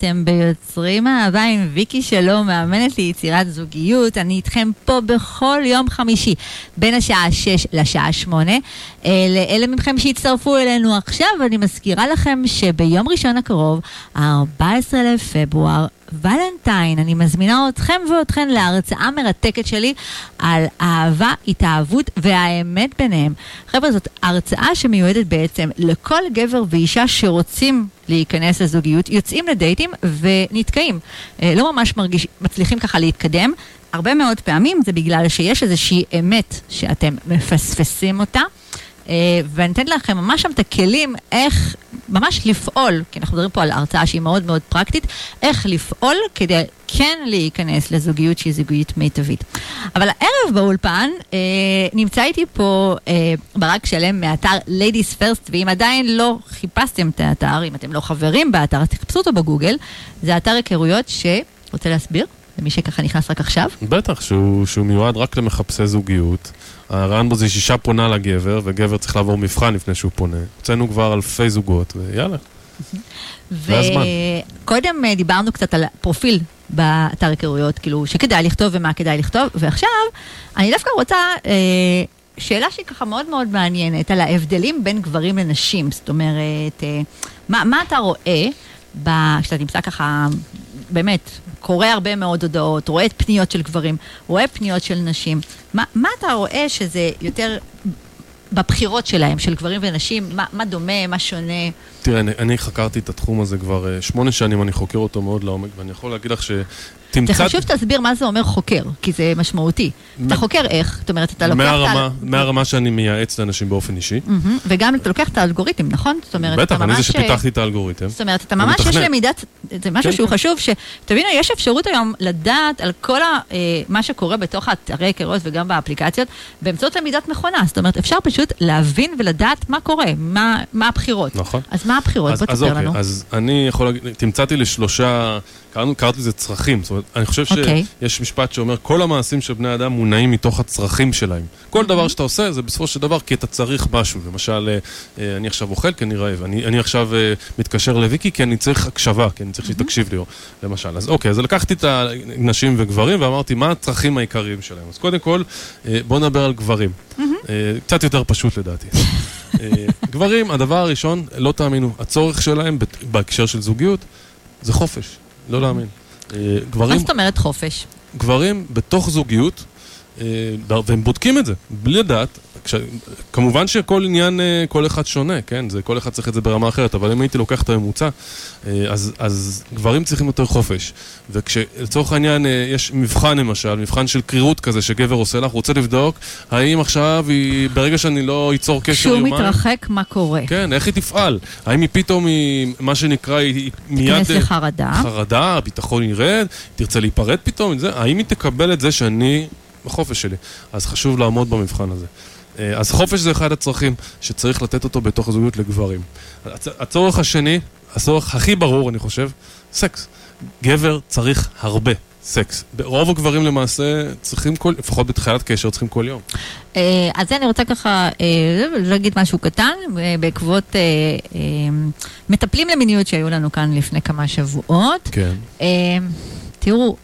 אתם ביוצרים אהבה עם ויקי שלום, מאמנת ליצירת זוגיות. אני איתכם פה בכל יום חמישי, בין השעה 6 לשעה 8. לאלה מכם שהצטרפו אלינו עכשיו, אני מזכירה לכם שביום ראשון הקרוב, ה-14 לפברואר, ולנטיין, אני מזמינה אתכם ואתכן להרצאה מרתקת שלי על אהבה, התאהבות והאמת ביניהם. חבר'ה, זאת הרצאה שמיועדת בעצם לכל גבר ואישה שרוצים להיכנס לזוגיות, יוצאים לדייטים ונתקעים. לא ממש מרגיש, מצליחים ככה להתקדם. הרבה מאוד פעמים זה בגלל שיש איזושהי אמת שאתם מפספסים אותה. ואני אתן לכם ממש שם את הכלים איך ממש לפעול, כי אנחנו מדברים פה על הרצאה שהיא מאוד מאוד פרקטית, איך לפעול כדי כן להיכנס לזוגיות שהיא זוגיות מיטבית. אבל הערב באולפן אה, נמצא איתי פה אה, ברק שלם מאתר Ladies First, ואם עדיין לא חיפשתם את האתר, אם אתם לא חברים באתר, אז תחפשו אותו בגוגל, זה אתר היכרויות ש... רוצה להסביר? למי שככה נכנס רק עכשיו? בטח, שהוא, שהוא מיועד רק למחפשי זוגיות. הרעיון בו זה שאישה פונה לגבר, וגבר צריך לעבור מבחן לפני שהוא פונה. הוצאנו כבר אלפי זוגות, ויאללה. וקודם דיברנו קצת על פרופיל באתר היכרויות, כאילו, שכדאי לכתוב ומה כדאי לכתוב, ועכשיו אני דווקא רוצה אה, שאלה שהיא ככה מאוד מאוד מעניינת, על ההבדלים בין גברים לנשים. זאת אומרת, אה, מה, מה אתה רואה כשאתה נמצא ככה, באמת, קורא הרבה מאוד הודעות, רואה את פניות של גברים, רואה פניות של נשים. מה, מה אתה רואה שזה יותר בבחירות שלהם, של גברים ונשים? מה, מה דומה, מה שונה? תראה, אני, אני חקרתי את התחום הזה כבר uh, שמונה שנים, אני חוקר אותו מאוד לעומק, ואני יכול להגיד לך ש... תמצא... זה חשוב שתסביר מה זה אומר חוקר, כי זה משמעותי. מ... אתה חוקר איך? זאת אומרת, אתה לוקח מהרמה, את ה... מהרמה שאני מייעץ לאנשים באופן אישי. Mm-hmm. וגם אתה לוקח את האלגוריתם, נכון? זאת אומרת, בטח, אתה אני ממש... זה שפיתחתי את האלגוריתם. זאת אומרת, אתה ממש יש למידת... זה משהו כן, שהוא כן. חשוב, שתבינו, יש אפשרות היום לדעת על כל ה... אה, מה שקורה בתוך האתרי היכרויות וגם באפליקציות, באמצעות למידת מכונה. זאת אומרת, אפשר פשוט להבין ולדעת מה קורה, מה, מה הבחירות. נכון. אז מה הבחירות? אז, בוא אז תספר אוקיי, לנו. אז אני יכול להגיד, תמצאתי לשלושה, קראתי לזה צרכים. זאת אומרת, אני חושב אוקיי. שיש משפט שאומר, כל המעשים של בני אדם מונעים מתוך הצרכים שלהם. כל דבר שאתה עושה זה בסופו של דבר כי אתה צריך משהו. למשל, אה, אה, אני עכשיו אוכל כי אני רעב, אני, אני עכשיו אה, מתקשר לוויקי כי אני צריך הקשבה, כי אני צריך שהיא תקשיב לי, למשל. אז אוקיי, אז לקחתי את הנשים וגברים ואמרתי, מה הצרכים העיקריים שלהם? אז קודם כל, בואו נדבר על גברים. אה, קצת יותר פשוט לדעתי. גברים, הדבר הראשון, לא תאמינו, הצורך שלהם בהקשר של זוגיות זה חופש, לא להאמין. אה, מה גברים, זאת אומרת חופש? גברים בתוך זוגיות, אה, והם בודקים את זה, בלי לדעת. כש... כמובן שכל עניין, אה, כל אחד שונה, כן? זה, כל אחד צריך את זה ברמה אחרת, אבל אם הייתי לוקח את הממוצע, אה, אז, אז גברים צריכים יותר חופש. וכשלצורך העניין אה, יש מבחן למשל, מבחן של קרירות כזה שגבר עושה לך, רוצה לבדוק האם עכשיו היא, ברגע שאני לא אצור קשר כשהוא יומיים... מתרחק, מה קורה? כן, איך היא תפעל? האם היא פתאום, היא, מה שנקרא, היא מיד... תיכנס לחרדה. חרדה, הביטחון ירד, תרצה להיפרד פתאום, זה, האם היא תקבל את זה שאני בחופש שלי? אז חשוב לעמוד במבחן הזה. אה, אז חופש זה אחד הצרכים שצריך לתת אותו בתוך הזוגיות לגברים. הצ- הצורך השני, הצורך הכי ברור, אני חושב, סקס. גבר צריך הרבה סקס. רוב הגברים למעשה צריכים כל, לפחות בתחילת קשר, צריכים כל יום. אה, אז אני רוצה ככה אה, להגיד משהו קטן, בעקבות מטפלים למיניות שהיו לנו כאן לפני כמה שבועות. כן. תראו,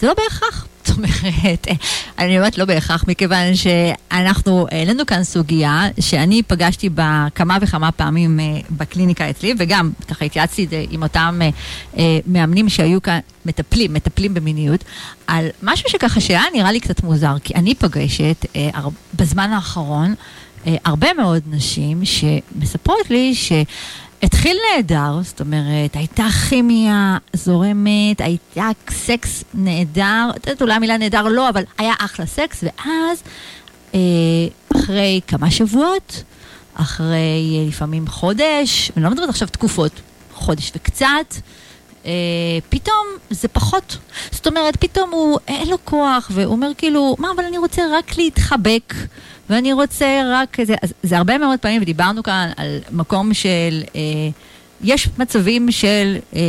זה לא בהכרח. אומרת, אני אומרת לא בהכרח, מכיוון שאנחנו העלינו כאן סוגיה שאני פגשתי בה כמה וכמה פעמים אה, בקליניקה אצלי, וגם ככה התייעצתי עם אותם אה, אה, מאמנים שהיו כאן, מטפלים, מטפלים במיניות, על משהו שככה שהיה נראה לי קצת מוזר, כי אני פגשת בזמן האחרון הרבה מאוד נשים שמספרות לי ש... התחיל נהדר, זאת אומרת, הייתה כימיה זורמת, הייתה סקס נהדר, את יודעת, אולי המילה נהדר לא, אבל היה אחלה סקס, ואז אה, אחרי כמה שבועות, אחרי אה, לפעמים חודש, אני לא מדברת עכשיו תקופות, חודש וקצת, אה, פתאום זה פחות. זאת אומרת, פתאום הוא, אין לו כוח, והוא אומר כאילו, מה, אבל אני רוצה רק להתחבק, ואני רוצה רק זה, זה הרבה מאוד פעמים, ודיברנו כאן על מקום של, אה, יש מצבים של... אה,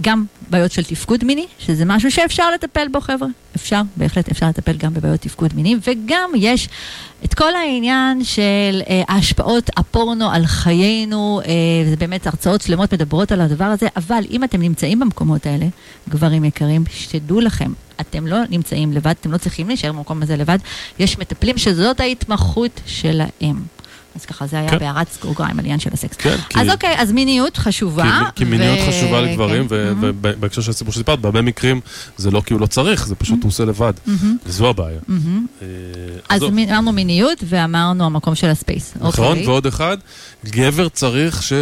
גם בעיות של תפקוד מיני, שזה משהו שאפשר לטפל בו, חבר'ה. אפשר, בהחלט אפשר לטפל גם בבעיות תפקוד מיני, וגם יש את כל העניין של אה, השפעות הפורנו על חיינו, אה, זה באמת הרצאות שלמות מדברות על הדבר הזה, אבל אם אתם נמצאים במקומות האלה, גברים יקרים, שתדעו לכם, אתם לא נמצאים לבד, אתם לא צריכים להישאר במקום הזה לבד, יש מטפלים שזאת ההתמחות שלהם. אז ככה, זה היה כן. בהערת סגוגריים על עניין של הסקס. כן, כי- אז אוקיי, אז מיניות חשובה. כי, כי מיניות ו- חשובה לגברים, כן. ו- מהמם. ובהקשר של הסיפור שסיפרת, בהרבה מקרים זה לא כי הוא לא צריך, זה פשוט הוא עושה לבד. מהמם, וזו הבעיה. אה, אז. מי- אמרנו מיניות ואמרנו המקום של הספייס. נכון, אוקיי. ועוד אחד, גבר צריך ש...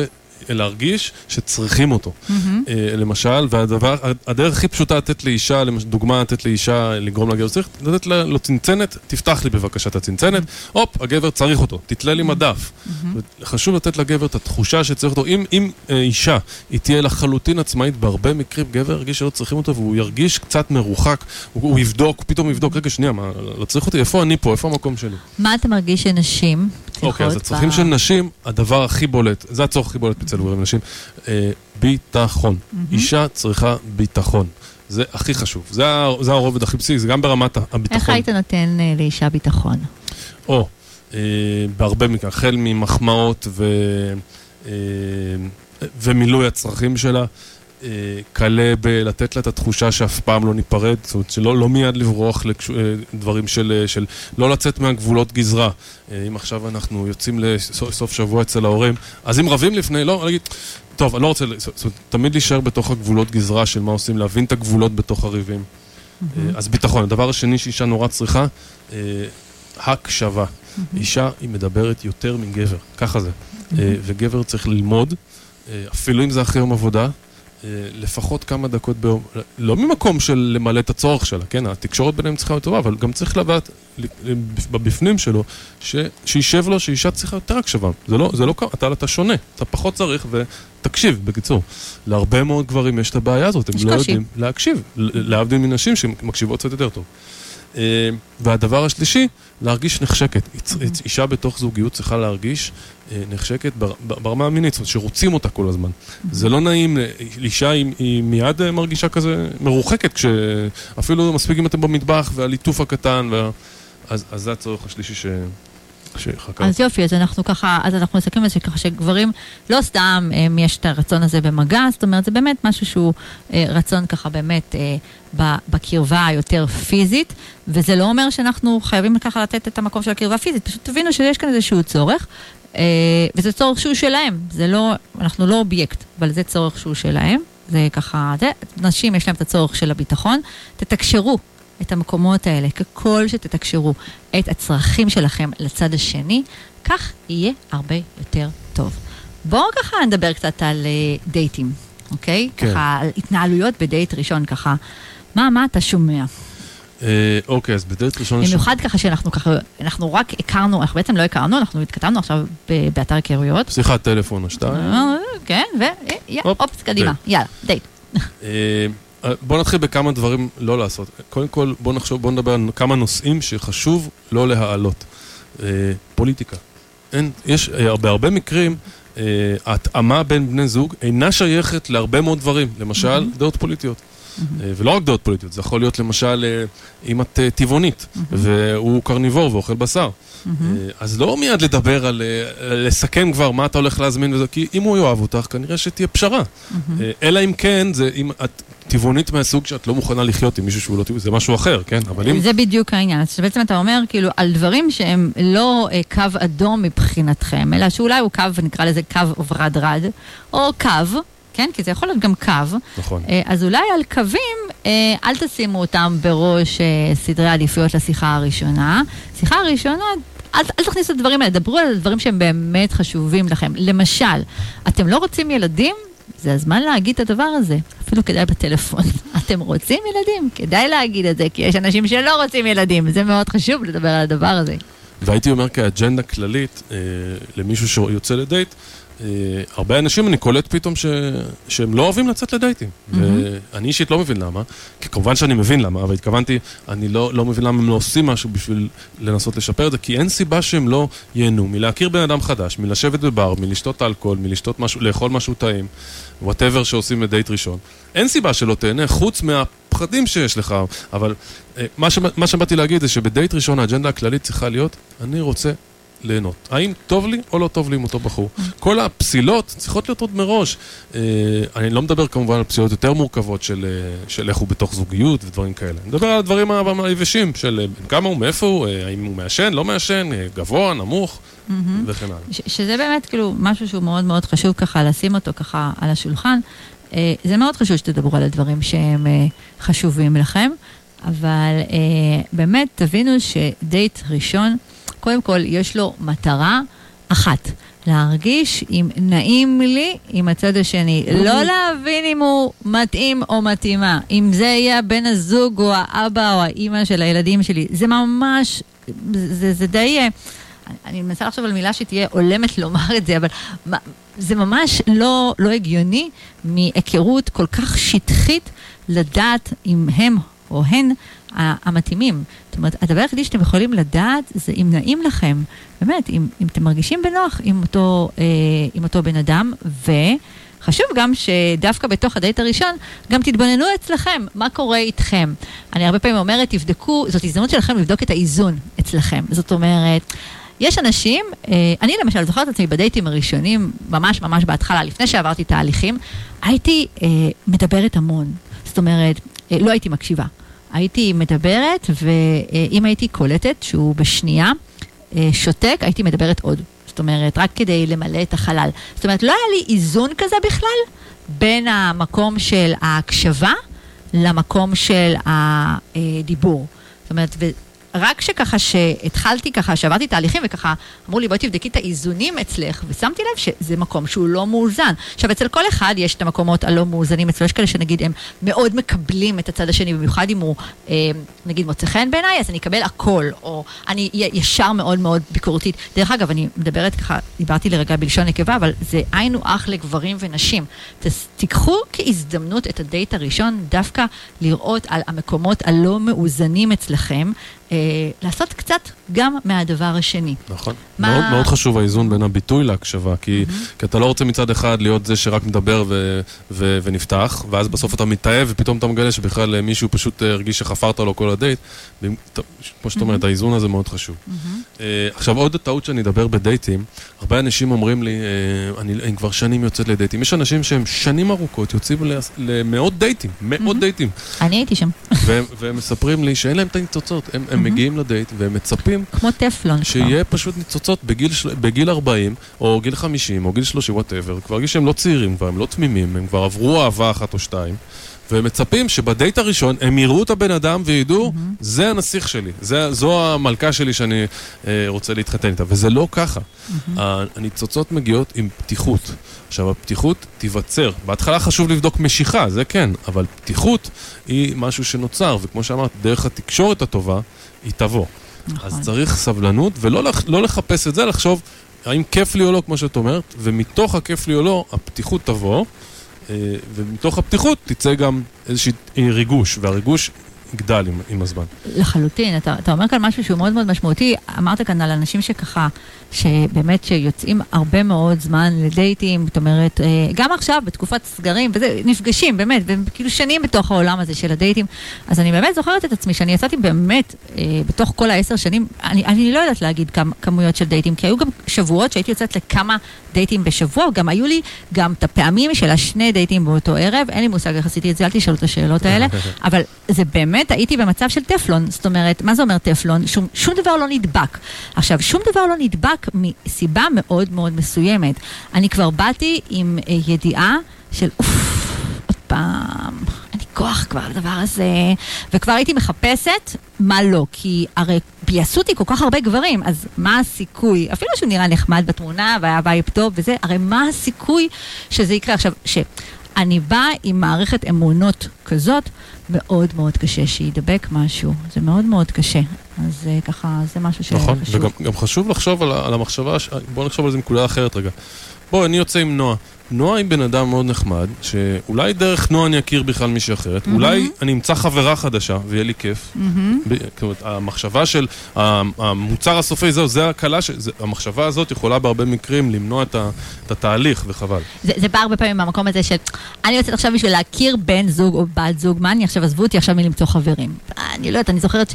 להרגיש שצריכים אותו. מהמם. אה, למשל, והדבר, הדרך הכי פשוטה לתת לאישה, דוגמה לתת לאישה, לגרום לגבר צריך, לתת לה לו צנצנת, תפתח לי בבקשה את הצנצנת, הופ, הגבר צריך אותו, תתלה לי מדף. חשוב לתת לגבר את התחושה שצריך אותו. אם, אם אה, אישה, היא תהיה לחלוטין עצמאית, בהרבה מקרים גבר ירגיש שלא צריכים אותו, והוא ירגיש קצת מרוחק, הוא, הוא יבדוק, פתאום יבדוק, רגע, שנייה, מה, לא צריך אותי? איפה אני פה? איפה המקום שלי? מה אתה מרגיש שנשים צריכות? אוקיי, אז הצרכים של נשים, הדבר הכי בולט, זה הצורך הכי בולט אצל גברים ונשים, אה, ביטחון. אישה צריכה ביטחון. זה הכי חשוב. זה, זה הרובד הכי בסיסי, זה גם ברמת הביטחון. איך היית נותן אה, לאישה ביטחון? או, אה, בהרבה מקרים, החל ממחמאות ו, אה, ומילוי הצרכים שלה, אה, כלה בלתת לה את התחושה שאף פעם לא ניפרד, זאת אומרת שלא לא מיד לברוח לדברים של, אה, של לא לצאת מהגבולות גזרה. אה, אם עכשיו אנחנו יוצאים לסוף סוף שבוע אצל ההורים, אז אם רבים לפני, לא, להגיד, טוב, אני לא רוצה, זאת אומרת, תמיד להישאר בתוך הגבולות גזרה של מה עושים, להבין את הגבולות בתוך הריבים. אה, אז ביטחון. הדבר השני שאישה נורא צריכה, אה, הקשבה. אישה היא מדברת יותר מגבר, ככה זה. אה, וגבר צריך ללמוד, אה, אפילו אם זה אחרי יום עבודה, אה, לפחות כמה דקות ביום, לא ממקום של למלא את הצורך שלה, כן? התקשורת ביניהם צריכה להיות טובה, אבל גם צריך לדעת בבפנים שלו, ש- שישב לו שאישה צריכה יותר הקשבה. זה לא, זה לא, אתה, אתה שונה, אתה פחות צריך ותקשיב, בקיצור. להרבה מאוד גברים יש את הבעיה הזאת, הם לא קושי. יודעים להקשיב, להבדיל מנשים שמקשיבות קצת יותר טוב. אה, והדבר השלישי, להרגיש נחשקת. אישה בתוך זוגיות צריכה להרגיש אה, נחשקת ברמה המינית, זאת אומרת שרוצים אותה כל הזמן. זה לא נעים, ל- אישה היא, מיד אה, מרגישה כזה מרוחקת, כשאפילו מספיק אם אתם במטבח והליטוף הקטן, אז זה הצורך השלישי ש... שחקרתי. אז יופי, אז אנחנו ככה, אז אנחנו מסתכלים על זה ככה שגברים, לא סתם הם, יש את הרצון הזה במגע, זאת אומרת, זה באמת משהו שהוא אה, רצון ככה באמת אה, בקרבה היותר פיזית, וזה לא אומר שאנחנו חייבים ככה לתת את המקום של הקרבה הפיזית, פשוט תבינו שיש כאן איזשהו צורך, אה, וזה צורך שהוא שלהם, זה לא, אנחנו לא אובייקט, אבל זה צורך שהוא שלהם, זה ככה, זה, נשים יש להם את הצורך של הביטחון, תתקשרו את המקומות האלה, ככל שתתקשרו את הצרכים שלכם לצד השני, כך יהיה הרבה יותר טוב. בואו ככה נדבר קצת על אה, דייטים, אוקיי? כן. ככה על התנהלויות בדייט ראשון, ככה. מה, מה אתה שומע? אה, אוקיי, אז בדלת ראשון... במיוחד ככה שאנחנו ככה, אנחנו רק הכרנו, אנחנו בעצם לא הכרנו, אנחנו התכתבנו עכשיו באתר היכרויות. שיחת טלפון או שתיים. אה, כן, הופ, והופ, קדימה, יאללה, דייט. אה, בוא נתחיל בכמה דברים לא לעשות. קודם כל, בוא נחשוב, בוא נדבר על כמה נושאים שחשוב לא להעלות. אה, פוליטיקה. אין, יש, אה, בהרבה מקרים, אה, ההתאמה בין בני זוג אינה שייכת להרבה מאוד דברים. למשל, דעות פוליטיות. אה, ולא רק דעות פוליטיות, זה יכול להיות למשל, אם את אה, טבעונית, והוא קרניבור ואוכל בשר. אה, אז לא מיד לדבר על, לסכם כבר מה אתה הולך להזמין וזה, כי אם הוא יאהב אותך, כנראה שתהיה פשרה. אלא אם כן, זה אם את טבעונית מהסוג שאת לא מוכנה לחיות עם מישהו שהוא לא טבעוני, זה משהו אחר, כן? אבל אם... זה בדיוק העניין. אז בעצם אתה אומר, כאילו, על דברים שהם לא אה, קו אדום מבחינתכם, אלא שאולי הוא קו, נקרא לזה קו ורדרד, או קו, כן? כי זה יכול להיות גם קו. נכון. אה, אז אולי על קווים, אה, אל תשימו אותם בראש אה, סדרי עדיפויות לשיחה הראשונה. שיחה הראשונה, אל, אל תכניסו את הדברים האלה, דברו על הדברים שהם באמת חשובים לכם. למשל, אתם לא רוצים ילדים? זה הזמן להגיד את הדבר הזה, אפילו כדאי בטלפון. אתם רוצים ילדים? כדאי להגיד את זה, כי יש אנשים שלא רוצים ילדים, זה מאוד חשוב לדבר על הדבר הזה. והייתי אומר כאג'נדה כללית אה, למישהו שיוצא לדייט, הרבה אנשים אני קולט פתאום ש... שהם לא אוהבים לצאת לדייטים. Mm-hmm. ואני אישית לא מבין למה, כי כמובן שאני מבין למה, אבל התכוונתי, אני לא, לא מבין למה הם לא עושים משהו בשביל לנסות לשפר את זה, כי אין סיבה שהם לא ייהנו מלהכיר בן אדם חדש, מלשבת בבר, מלשתות אלכוהול, מלשתות משהו, לאכול משהו טעים, whatever שעושים בדייט ראשון. אין סיבה שלא תהנה, חוץ מהפחדים שיש לך, אבל אה, מה, ש... מה שבאתי להגיד זה שבדייט ראשון האג'נדה הכללית צריכה להיות, אני רוצה ליהנות. האם טוב לי או לא טוב לי עם אותו בחור? כל הפסילות צריכות להיות עוד מראש. אה, אני לא מדבר כמובן על פסילות יותר מורכבות של, אה, של איך הוא בתוך זוגיות ודברים כאלה. אני מדבר על הדברים היבשים של אה, כמה הוא, מאיפה הוא, האם הוא מעשן, לא מעשן, גבוה, נמוך. וכן הלאה. שזה באמת כאילו משהו שהוא מאוד מאוד חשוב ככה לשים אותו ככה על השולחן. זה מאוד חשוב שתדברו על הדברים שהם חשובים לכם, אבל באמת תבינו שדייט ראשון קודם כל, יש לו מטרה אחת. להרגיש אם נעים לי עם הצד השני. לא להבין אם הוא מתאים או מתאימה. אם זה יהיה בן הזוג או האבא או האימא של הילדים שלי. זה ממש, זה, זה די... אה, אני מנסה לחשוב על מילה שתהיה הולמת לומר את זה, אבל זה ממש לא, לא הגיוני מהיכרות כל כך שטחית לדעת אם הם או הן המתאימים. זאת אומרת, הדבר היחידי שאתם יכולים לדעת זה אם נעים לכם, באמת, אם, אם אתם מרגישים בנוח עם אותו, אה, עם אותו בן אדם, וחשוב גם שדווקא בתוך הדייט הראשון, גם תתבוננו אצלכם, מה קורה איתכם. אני הרבה פעמים אומרת, תבדקו, זאת הזדמנות שלכם לבדוק את האיזון אצלכם. זאת אומרת... יש אנשים, אה, אני למשל זוכרת את עצמי בדייטים הראשונים, ממש ממש בהתחלה, לפני שעברתי תהליכים, הייתי אה, מדברת המון. זאת אומרת, אה, לא הייתי מקשיבה. הייתי מדברת, ואם הייתי קולטת שהוא בשנייה אה, שותק, הייתי מדברת עוד. זאת אומרת, רק כדי למלא את החלל. זאת אומרת, לא היה לי איזון כזה בכלל בין המקום של ההקשבה למקום של הדיבור. זאת אומרת, רק שככה שהתחלתי ככה, שעברתי תהליכים וככה אמרו לי בואי תבדקי את האיזונים אצלך, ושמתי לב שזה מקום שהוא לא מאוזן. עכשיו אצל כל אחד יש את המקומות הלא מאוזנים, אצלו יש כאלה שנגיד הם מאוד מקבלים את הצד השני, במיוחד אם הוא אה, נגיד מוצא חן בעיניי, אז אני אקבל הכל, או אני ישר מאוד מאוד ביקורתית. דרך אגב, אני מדברת ככה, דיברתי לרגע בלשון נקבה, אבל זה היינו אח לגברים ונשים. תיקחו כהזדמנות את הדייט הראשון, דווקא לראות על המקומות הלא מאוזנים אצלכם. אה, לעשות קצת גם מהדבר השני. נכון. מה... מאוד, מאוד חשוב האיזון בין הביטוי להקשבה, כי, mm-hmm. כי אתה לא רוצה מצד אחד להיות זה שרק מדבר ו, ו, ונפתח, ואז בסוף אתה מתאהב ופתאום אתה מגלה שבכלל מישהו פשוט אה, הרגיש שחפרת לו כל הדייט. כמו שאת אומרת, mm-hmm. האיזון הזה מאוד חשוב. Mm-hmm. Uh, עכשיו, עוד טעות שאני אדבר בדייטים, הרבה אנשים אומרים לי, uh, אני, אני כבר שנים יוצאת לדייטים. יש אנשים שהם שנים ארוכות יוצאים למאות דייטים, מאות mm-hmm. דייטים. אני הייתי שם. והם, והם מספרים לי שאין להם את הניצוצות. הם, הם מגיעים לדייט והם מצפים... כמו טפלון. שיהיה פשוט ניצוצות בגיל, בגיל 40, או גיל 50, או גיל 30, whatever. כבר הרגיש שהם לא צעירים כבר, הם לא תמימים, הם כבר עברו אהבה אחת או שתיים. והם מצפים שבדייט הראשון הם יראו את הבן אדם וידעו, mm-hmm. זה הנסיך שלי, זה, זו המלכה שלי שאני אה, רוצה להתחתן איתה, וזה לא ככה. Mm-hmm. הניצוצות מגיעות עם פתיחות. עכשיו, הפתיחות תיווצר. בהתחלה חשוב לבדוק משיכה, זה כן, אבל פתיחות היא משהו שנוצר, וכמו שאמרת, דרך התקשורת הטובה, היא תבוא. נכון. אז צריך סבלנות, ולא לא לחפש את זה, לחשוב האם כיף לי או לא, כמו שאת אומרת, ומתוך הכיף לי או לא, הפתיחות תבוא. אה, ומתוך הפתיחות תצא גם איזשהי ריגוש, והריגוש יגדל עם, עם הזמן. לחלוטין, אתה, אתה אומר כאן משהו שהוא מאוד מאוד משמעותי, אמרת כאן על אנשים שככה, שבאמת שיוצאים הרבה מאוד זמן לדייטים, זאת אומרת, אה, גם עכשיו בתקופת סגרים, וזה, נפגשים באמת, והם כאילו שנים בתוך העולם הזה של הדייטים, אז אני באמת זוכרת את עצמי שאני יצאתי באמת, אה, בתוך כל העשר שנים, אני, אני לא יודעת להגיד כמה, כמויות של דייטים, כי היו גם שבועות שהייתי יוצאת לכמה דייטים בשבוע, גם היו לי גם את הפעמים של השני דייטים באותו ערב, אין לי מושג איך עשיתי את זה, אל תשאלו את השאלות האלה, אבל זה באמת, הייתי במצב של טפלון, זאת אומרת, מה זה אומר טפלון? שום, שום דבר לא נדבק. עכשיו, שום דבר לא נדבק מסיבה מאוד מאוד מסוימת. אני כבר באתי עם אה, ידיעה של אוף, עוד פעם, אין לי כוח כבר לדבר הזה, וכבר הייתי מחפשת מה לא, כי הרי פספסו אותי כל כך הרבה גברים, אז מה הסיכוי, אפילו שהוא נראה נחמד בתמונה והיה vibe טוב וזה, הרי מה הסיכוי שזה יקרה עכשיו, ש... אני באה עם מערכת אמונות כזאת, מאוד מאוד קשה שידבק משהו. זה מאוד מאוד קשה. אז אה, ככה, זה משהו שחשוב. נכון, וגם גם חשוב לחשוב על, על המחשבה, בואו נחשוב על זה נקודה אחרת רגע. בואו, אני יוצא עם נועה. נועה היא בן אדם מאוד נחמד, שאולי דרך נועה אני אכיר בכלל מישהי אחרת, אולי אני אמצא חברה חדשה ויהיה לי כיף. מהמם. ב- אומרת, המחשבה של המוצר הסופי זהו, זה הקלה, ש- זה- המחשבה הזאת יכולה בהרבה מקרים למנוע את ה- את התהליך, וחבל. זה, זה בא הרבה פעמים מהמקום הזה של אני יוצאת עכשיו בשביל להכיר בן זוג או בת זוג, מה אני עכשיו, עזבו אותי עכשיו מלמצוא חברים. אני לא יודעת, אני זוכרת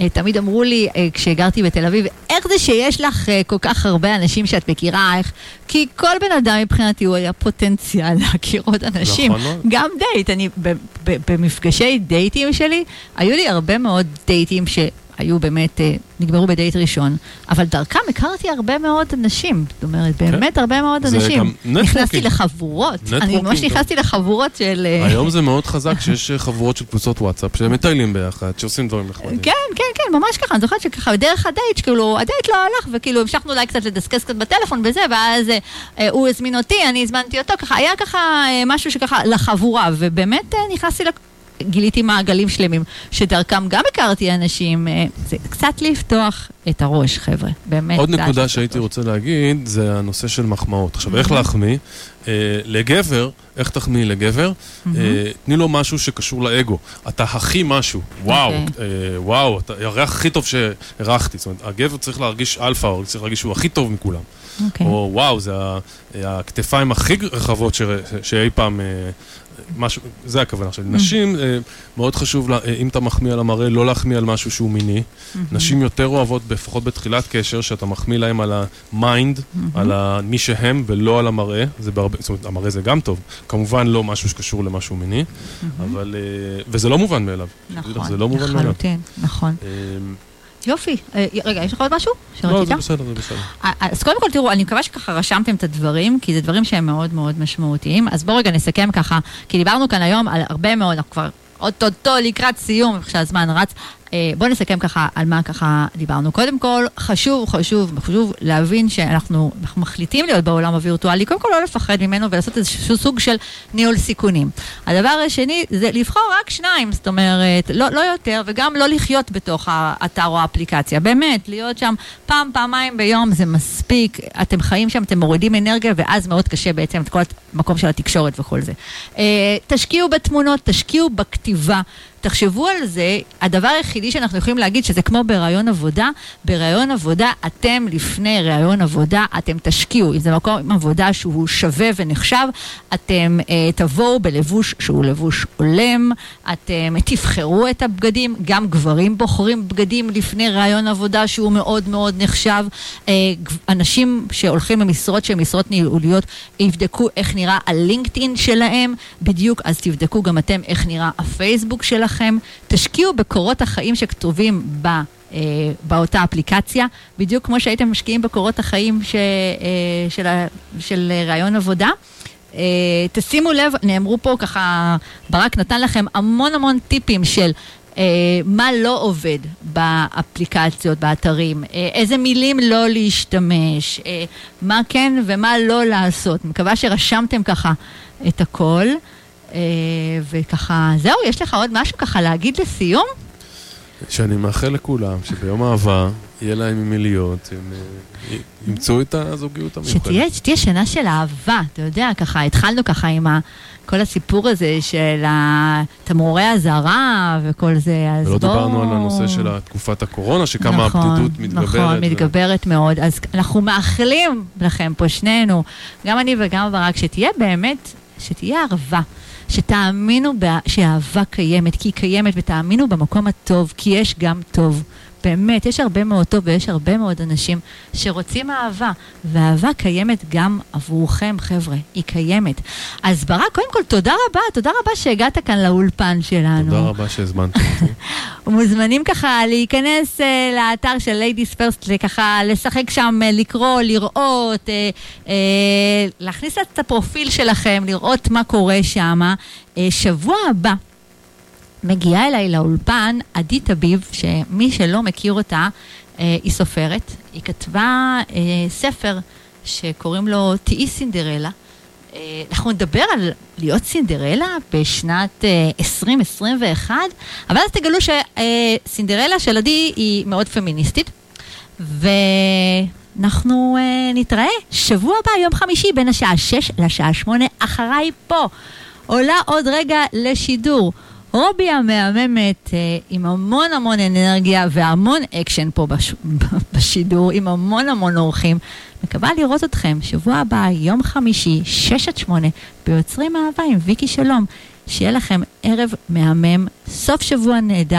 שתמיד אמרו לי אה, כשגרתי בתל אביב, איך זה שיש לך אה, כל כך הרבה אנשים שאת מכירה, איך... כי כל בן אדם מבחינתי הוא היה פוטנציאל להכיר עוד אנשים. נכון. גם דייט, אני במפגשי דייטים שלי, היו לי הרבה מאוד דייטים ש... היו באמת, אה, נגמרו בדייט ראשון, אבל דרכם הכרתי הרבה מאוד אנשים, זאת אומרת, באמת הרבה מאוד כן. אנשים. נכנסתי. לחבורות, אני ממש. נכנסתי לחבורות של... אה, היום זה מאוד חזק שיש אה, חבורות של קבוצות וואטסאפ, שהם מטיילים ביחד, שעושים דברים נחמדים. כן, כן, כן, ממש ככה, אני זוכרת שככה, דרך הדייט, שכאילו, הדייט לא הלך, וכאילו, המשכנו אולי קצת לדסקס קצת בטלפון וזה, ואז הוא הזמין אותי, אני הזמנתי אותו, ככה, היה ככה משהו שככה, לחבורה, ובאמת נכנסתי. גיליתי מעגלים שלמים, שדרכם גם הכרתי אנשים, אה, זה קצת לפתוח את הראש, חבר'ה, באמת. עוד נקודה שהייתי רוצה להגיד, זה הנושא של מחמאות. עכשיו, איך להחמיא? אה, לגבר, איך תחמיאי לגבר? אה, תני לו משהו שקשור לאגו. אתה הכי משהו. וואו, אוקיי. וואו, אתה הריח הכי טוב שהרחתי. זאת אומרת, הגבר צריך להרגיש אלפא, או צריך להרגיש שהוא הכי טוב מכולם. אוקיי. או וואו, זה הכתפיים הכי רחבות שאי פעם... משהו, זה הכוונה עכשיו. נשים, אה, מאוד חשוב, אה, אם אתה מחמיא על המראה, לא להחמיא על משהו שהוא מיני. נשים יותר אוהבות, לפחות בתחילת קשר, שאתה מחמיא להם על ה mind, על מי שהם, ולא על המראה. זה בהרבה, זאת אומרת, המראה זה גם טוב. כמובן לא משהו שקשור למשהו מיני, אבל... אה, וזה לא מובן מאליו. נכון, זה לא. לחלוטין, נכון. אה, יופי. אה, רגע, יש לך עוד משהו לא? זה בסדר, זה בסדר. אז קודם כל תראו, אני מקווה שככה רשמתם את הדברים, כי זה דברים שהם מאוד מאוד משמעותיים. אז בואו רגע נסכם ככה, כי דיברנו כאן היום על הרבה מאוד, אנחנו כבר אוטוטו לקראת סיום, איך שהזמן רץ. אה, בואו נסכם ככה על מה ככה דיברנו. קודם כל, חשוב, חשוב, חשוב להבין שאנחנו אנחנו מחליטים להיות בעולם הווירטואלי, קודם כל לא לפחד ממנו ולעשות איזשהו סוג של ניהול סיכונים. הדבר השני זה לבחור רק שניים, זאת אומרת, לא, לא יותר, וגם לא לחיות בתוך האתר או האפליקציה. באמת, להיות שם פעם, פעמיים ביום זה מספיק. אתם חיים שם, אתם מורידים אנרגיה, ואז מאוד קשה בעצם את כל המקום של התקשורת וכל זה. אה, תשקיעו בתמונות, תשקיעו בכתיבה. תחשבו על זה, הדבר היחידי שאנחנו יכולים להגיד שזה כמו בראיון עבודה, בראיון עבודה אתם לפני ראיון עבודה, אתם תשקיעו, אם זה מקום עבודה שהוא שווה ונחשב, אתם אה, תבואו בלבוש שהוא לבוש הולם, אתם תבחרו את הבגדים, גם גברים בוחרים בגדים לפני ראיון עבודה שהוא מאוד מאוד נחשב, אה, אנשים שהולכים במשרות שהן משרות ניהוליות יבדקו איך נראה הלינקדאין שלהם, בדיוק אז תבדקו גם אתם איך נראה הפייסבוק שלכם, תשקיעו בקורות החיים שכתובים ב... אה, באותה אפליקציה, בדיוק כמו שהייתם משקיעים בקורות החיים ש, אה, של, ה- של ראיון עבודה. אה, תשימו לב, נאמרו פה ככה, ברק נתן לכם המון המון טיפים של מה לא עובד באפליקציות, באתרים, איזה מילים לא להשתמש, מה כן ומה לא לעשות. מקווה שרשמתם ככה את הכל. אה, וככה, זהו, יש לך עוד משהו ככה להגיד לסיום? שאני מאחל לכולם שביום האהבה יהיה להם עם מי להיות, הם אה, ימצאו את הזוגיות המיוחדת. שתהיה, שתהיה שנה של אהבה, אתה יודע, ככה, התחלנו ככה עם ה, כל הסיפור הזה של תמרורי אזהרה וכל זה, אז ולא בואו... דיברנו על הנושא של תקופת הקורונה, שכמה נכון, הבדידות מתגברת. נכון, ו- מתגברת מאוד. אז אנחנו מאחלים לכם פה, שנינו, גם אני וגם ברק, שתהיה באמת, שתהיה ערבה. שתאמינו בה- קיימת, כי היא קיימת, ותאמינו במקום הטוב, כי יש גם טוב. באמת, יש הרבה מאוד טוב ויש הרבה מאוד אנשים שרוצים אהבה, והאהבה קיימת גם עבורכם, חבר'ה, היא קיימת. אז ברק, קודם כל, תודה רבה, תודה רבה שהגעת כאן לאולפן שלנו. תודה רבה שהזמנתם אותי. מוזמנים ככה להיכנס uh, לאתר של Ladies First, ככה לשחק שם, uh, לקרוא, לראות, uh, uh, להכניס את הפרופיל שלכם, לראות מה קורה שם. Uh, שבוע הבא מגיעה אליי לאולפן עדי טביב, שמי שלא מכיר אותה, uh, היא סופרת. היא כתבה uh, ספר שקוראים לו תהי סינדרלה. אה, אנחנו נדבר על להיות סינדרלה בשנת 2021, אבל אז תגלו שסינדרלה של עדי היא מאוד פמיניסטית, ואנחנו נתראה שבוע הבא, יום חמישי, בין השעה 6 לשעה 8, אחריי פה. עולה עוד רגע לשידור. רובי המהממת עם המון המון אנרגיה והמון אקשן פה בש... בשידור, עם המון המון אורחים. מקווה לראות אתכם שבוע הבא, יום חמישי, 6 עד 8, ביוצרים אהבה עם ויקי שלום. שיהיה לכם ערב מהמם, סוף שבוע נהדר.